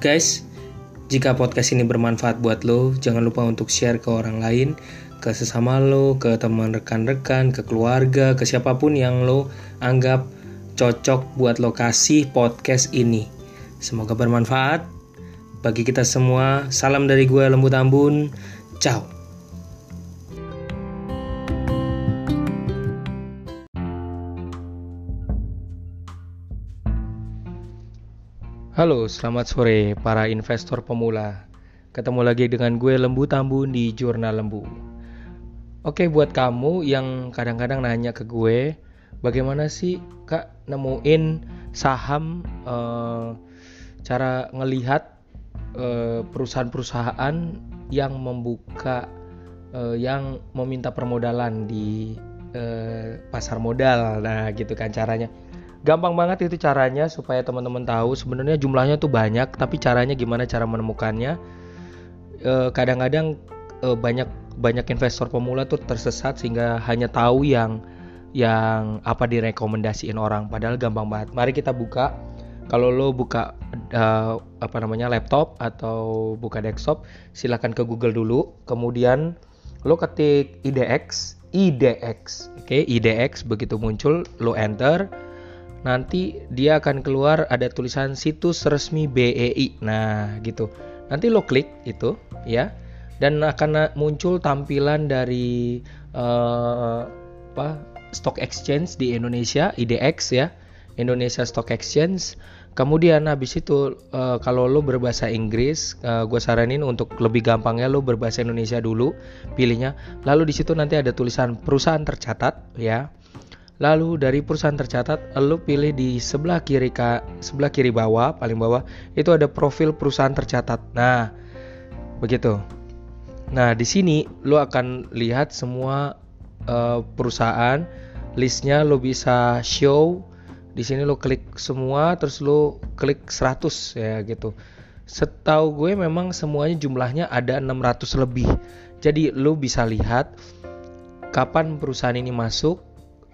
Guys, jika podcast ini bermanfaat buat lo, jangan lupa untuk share ke orang lain, ke sesama lo, ke teman rekan-rekan, ke keluarga, ke siapa pun yang lo anggap cocok buat lokasi podcast ini. Semoga bermanfaat bagi kita semua. Salam dari gue Lembu Tambun. Ciao. Halo, selamat sore para investor pemula. Ketemu lagi dengan gue Lembu Tambun di Jurnal Lembu. Oke, buat kamu yang kadang-kadang nanya ke gue, bagaimana sih Kak nemuin saham uh, cara ngelihat uh, perusahaan-perusahaan yang membuka uh, yang meminta permodalan di pasar modal. Nah, gitu kan caranya gampang banget itu caranya supaya teman-teman tahu sebenarnya jumlahnya tuh banyak tapi caranya gimana cara menemukannya. Eh, kadang-kadang e, banyak banyak investor pemula tuh tersesat sehingga hanya tahu yang yang apa direkomendasiin orang padahal gampang banget. Mari kita buka. Kalau lo buka uh, apa namanya laptop atau buka desktop silahkan ke Google dulu. Kemudian lo ketik IDX IDX oke? Okay, IDX begitu muncul lo enter nanti dia akan keluar ada tulisan situs resmi BEI. Nah, gitu. Nanti lo klik itu ya dan akan muncul tampilan dari uh, apa stock exchange di Indonesia IDX ya. Indonesia Stock Exchange. Kemudian habis itu uh, kalau lo berbahasa Inggris, uh, eh, gue saranin untuk lebih gampangnya lo berbahasa Indonesia dulu, pilihnya. Lalu di situ nanti ada tulisan perusahaan tercatat ya Lalu dari perusahaan tercatat, lo pilih di sebelah kiri ka, sebelah kiri bawah, paling bawah itu ada profil perusahaan tercatat. Nah, begitu. Nah, di sini lo akan lihat semua uh, perusahaan, listnya lo bisa show. Di sini lo klik semua, terus lo klik 100 ya gitu. Setahu gue memang semuanya jumlahnya ada 600 lebih. Jadi lo bisa lihat kapan perusahaan ini masuk,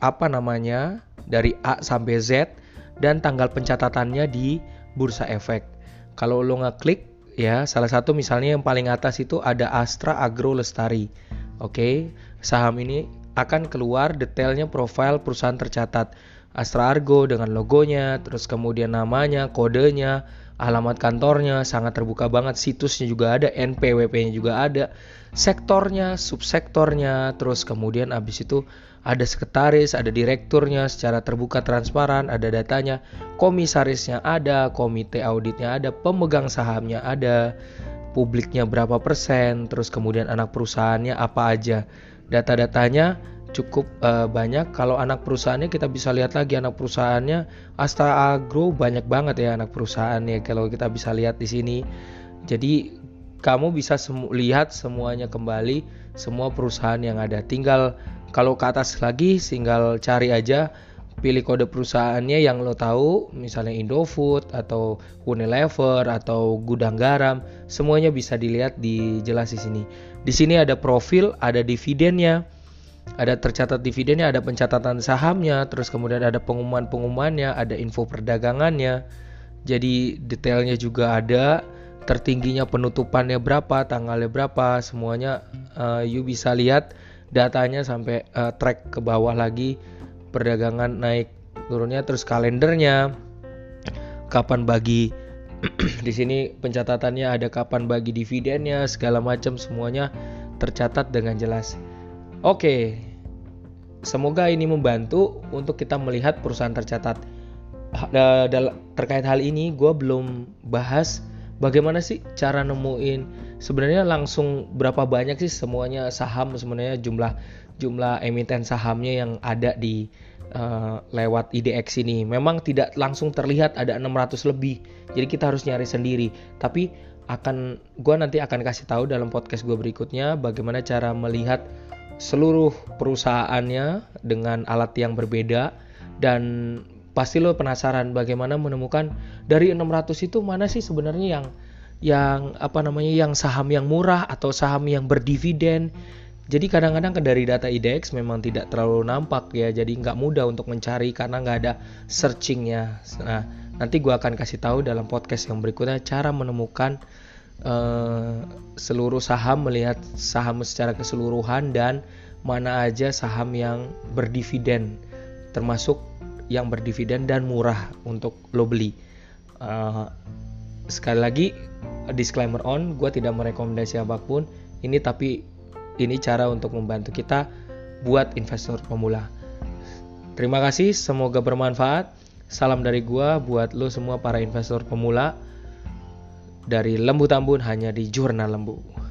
apa namanya dari A sampai Z dan tanggal pencatatannya di bursa efek. Kalau lo ngeklik ya salah satu misalnya yang paling atas itu ada Astra Agro Lestari. Oke, saham ini akan keluar detailnya profil perusahaan tercatat. Astra Argo dengan logonya, terus kemudian namanya, kodenya, alamat kantornya sangat terbuka banget, situsnya juga ada, NPWP-nya juga ada, sektornya, subsektornya, terus kemudian abis itu ada sekretaris, ada direkturnya secara terbuka transparan, ada datanya, komisarisnya ada, komite auditnya ada, pemegang sahamnya ada, publiknya berapa persen, terus kemudian anak perusahaannya apa aja. Data-datanya cukup uh, banyak. Kalau anak perusahaannya kita bisa lihat lagi anak perusahaannya Astra Agro banyak banget ya anak perusahaannya kalau kita bisa lihat di sini. Jadi kamu bisa semu lihat semuanya kembali semua perusahaan yang ada. Tinggal kalau ke atas lagi tinggal cari aja pilih kode perusahaannya yang lo tahu misalnya Indofood atau Unilever atau gudang garam semuanya bisa dilihat di jelas di sini. Di sini ada profil ada dividennya. Ada tercatat dividennya, ada pencatatan sahamnya, terus kemudian ada pengumuman-pengumumannya, ada info perdagangannya. Jadi detailnya juga ada, tertingginya penutupannya berapa, tanggalnya berapa, semuanya uh, you bisa lihat datanya sampai uh, track ke bawah lagi perdagangan naik turunnya terus kalendernya kapan bagi di sini pencatatannya ada kapan bagi dividennya segala macam semuanya tercatat dengan jelas. Oke, semoga ini membantu untuk kita melihat perusahaan tercatat. Terkait hal ini, gue belum bahas bagaimana sih cara nemuin sebenarnya langsung berapa banyak sih semuanya saham sebenarnya jumlah jumlah emiten sahamnya yang ada di uh, lewat IDX ini. Memang tidak langsung terlihat ada 600 lebih. Jadi kita harus nyari sendiri. Tapi akan gue nanti akan kasih tahu dalam podcast gue berikutnya bagaimana cara melihat seluruh perusahaannya dengan alat yang berbeda dan pasti lo penasaran bagaimana menemukan dari 600 itu mana sih sebenarnya yang yang apa namanya yang saham yang murah atau saham yang berdividen jadi kadang-kadang dari data IDX memang tidak terlalu nampak ya. Jadi nggak mudah untuk mencari karena nggak ada searchingnya. Nah Nanti gue akan kasih tahu dalam podcast yang berikutnya cara menemukan uh, seluruh saham, melihat saham secara keseluruhan dan mana aja saham yang berdividen, termasuk yang berdividen dan murah untuk lo beli. Uh, sekali lagi disclaimer on, gue tidak merekomendasi apa pun. Ini tapi ini cara untuk membantu kita buat investor pemula. Terima kasih, semoga bermanfaat. Salam dari gua buat lo semua para investor pemula dari Lembu Tambun hanya di Jurnal Lembu.